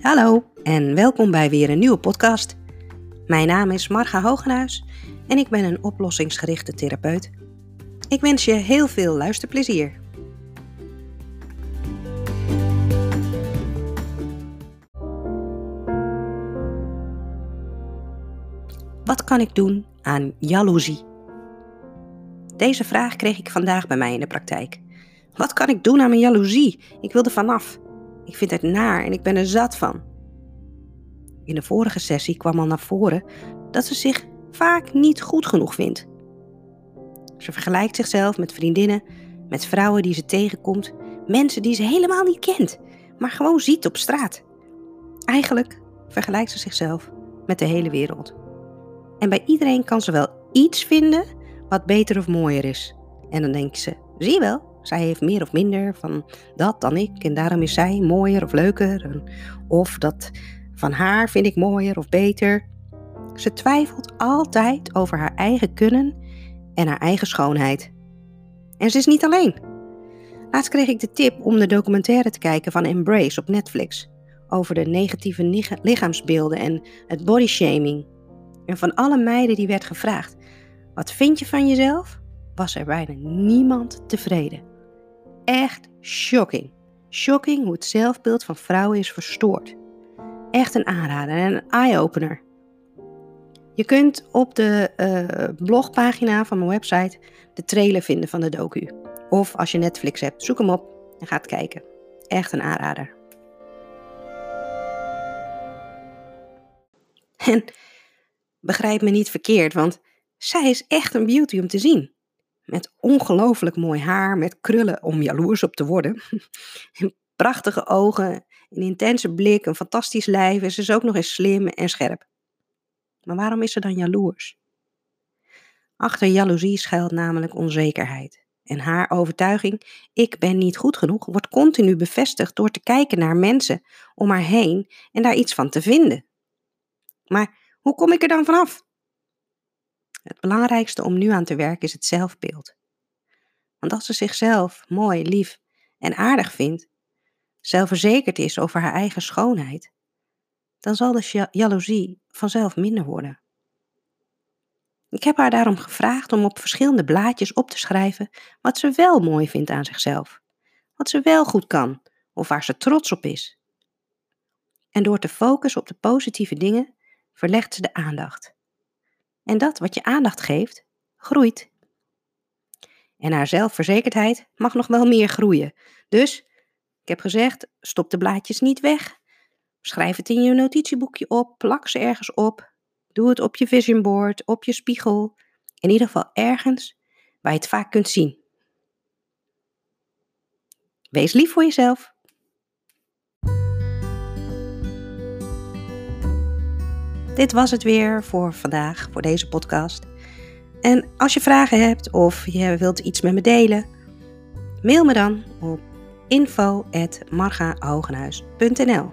Hallo en welkom bij weer een nieuwe podcast. Mijn naam is Marga Hogenhuis en ik ben een oplossingsgerichte therapeut. Ik wens je heel veel luisterplezier. Wat kan ik doen aan jaloezie? Deze vraag kreeg ik vandaag bij mij in de praktijk. Wat kan ik doen aan mijn jaloezie? Ik wil er vanaf. Ik vind het naar en ik ben er zat van. In de vorige sessie kwam al naar voren dat ze zich vaak niet goed genoeg vindt. Ze vergelijkt zichzelf met vriendinnen, met vrouwen die ze tegenkomt, mensen die ze helemaal niet kent, maar gewoon ziet op straat. Eigenlijk vergelijkt ze zichzelf met de hele wereld. En bij iedereen kan ze wel iets vinden wat beter of mooier is. En dan denkt ze: zie je wel, zij heeft meer of minder van dat dan ik en daarom is zij mooier of leuker. Of dat van haar vind ik mooier of beter. Ze twijfelt altijd over haar eigen kunnen en haar eigen schoonheid. En ze is niet alleen. Laatst kreeg ik de tip om de documentaire te kijken van Embrace op Netflix over de negatieve lichaamsbeelden en het bodyshaming. En van alle meiden die werd gevraagd: wat vind je van jezelf? was er bijna niemand tevreden. Echt shocking. Shocking hoe het zelfbeeld van vrouwen is verstoord. Echt een aanrader en een eye-opener. Je kunt op de uh, blogpagina van mijn website de trailer vinden van de docu. Of als je Netflix hebt, zoek hem op en ga het kijken. Echt een aanrader. En begrijp me niet verkeerd, want zij is echt een beauty om te zien. Met ongelooflijk mooi haar, met krullen om jaloers op te worden. Prachtige ogen, een intense blik, een fantastisch lijf en ze is ook nog eens slim en scherp. Maar waarom is ze dan jaloers? Achter jaloezie schuilt namelijk onzekerheid. En haar overtuiging, ik ben niet goed genoeg, wordt continu bevestigd door te kijken naar mensen om haar heen en daar iets van te vinden. Maar hoe kom ik er dan vanaf? Het belangrijkste om nu aan te werken is het zelfbeeld. Want als ze zichzelf mooi, lief en aardig vindt, zelfverzekerd is over haar eigen schoonheid, dan zal de jaloezie vanzelf minder worden. Ik heb haar daarom gevraagd om op verschillende blaadjes op te schrijven wat ze wel mooi vindt aan zichzelf, wat ze wel goed kan of waar ze trots op is. En door te focussen op de positieve dingen verlegt ze de aandacht. En dat wat je aandacht geeft, groeit. En haar zelfverzekerdheid mag nog wel meer groeien. Dus, ik heb gezegd, stop de blaadjes niet weg. Schrijf het in je notitieboekje op, plak ze ergens op. Doe het op je vision board, op je spiegel. In ieder geval ergens waar je het vaak kunt zien. Wees lief voor jezelf. Dit was het weer voor vandaag, voor deze podcast. En als je vragen hebt of je wilt iets met me delen, mail me dan op info.margahogenhuis.nl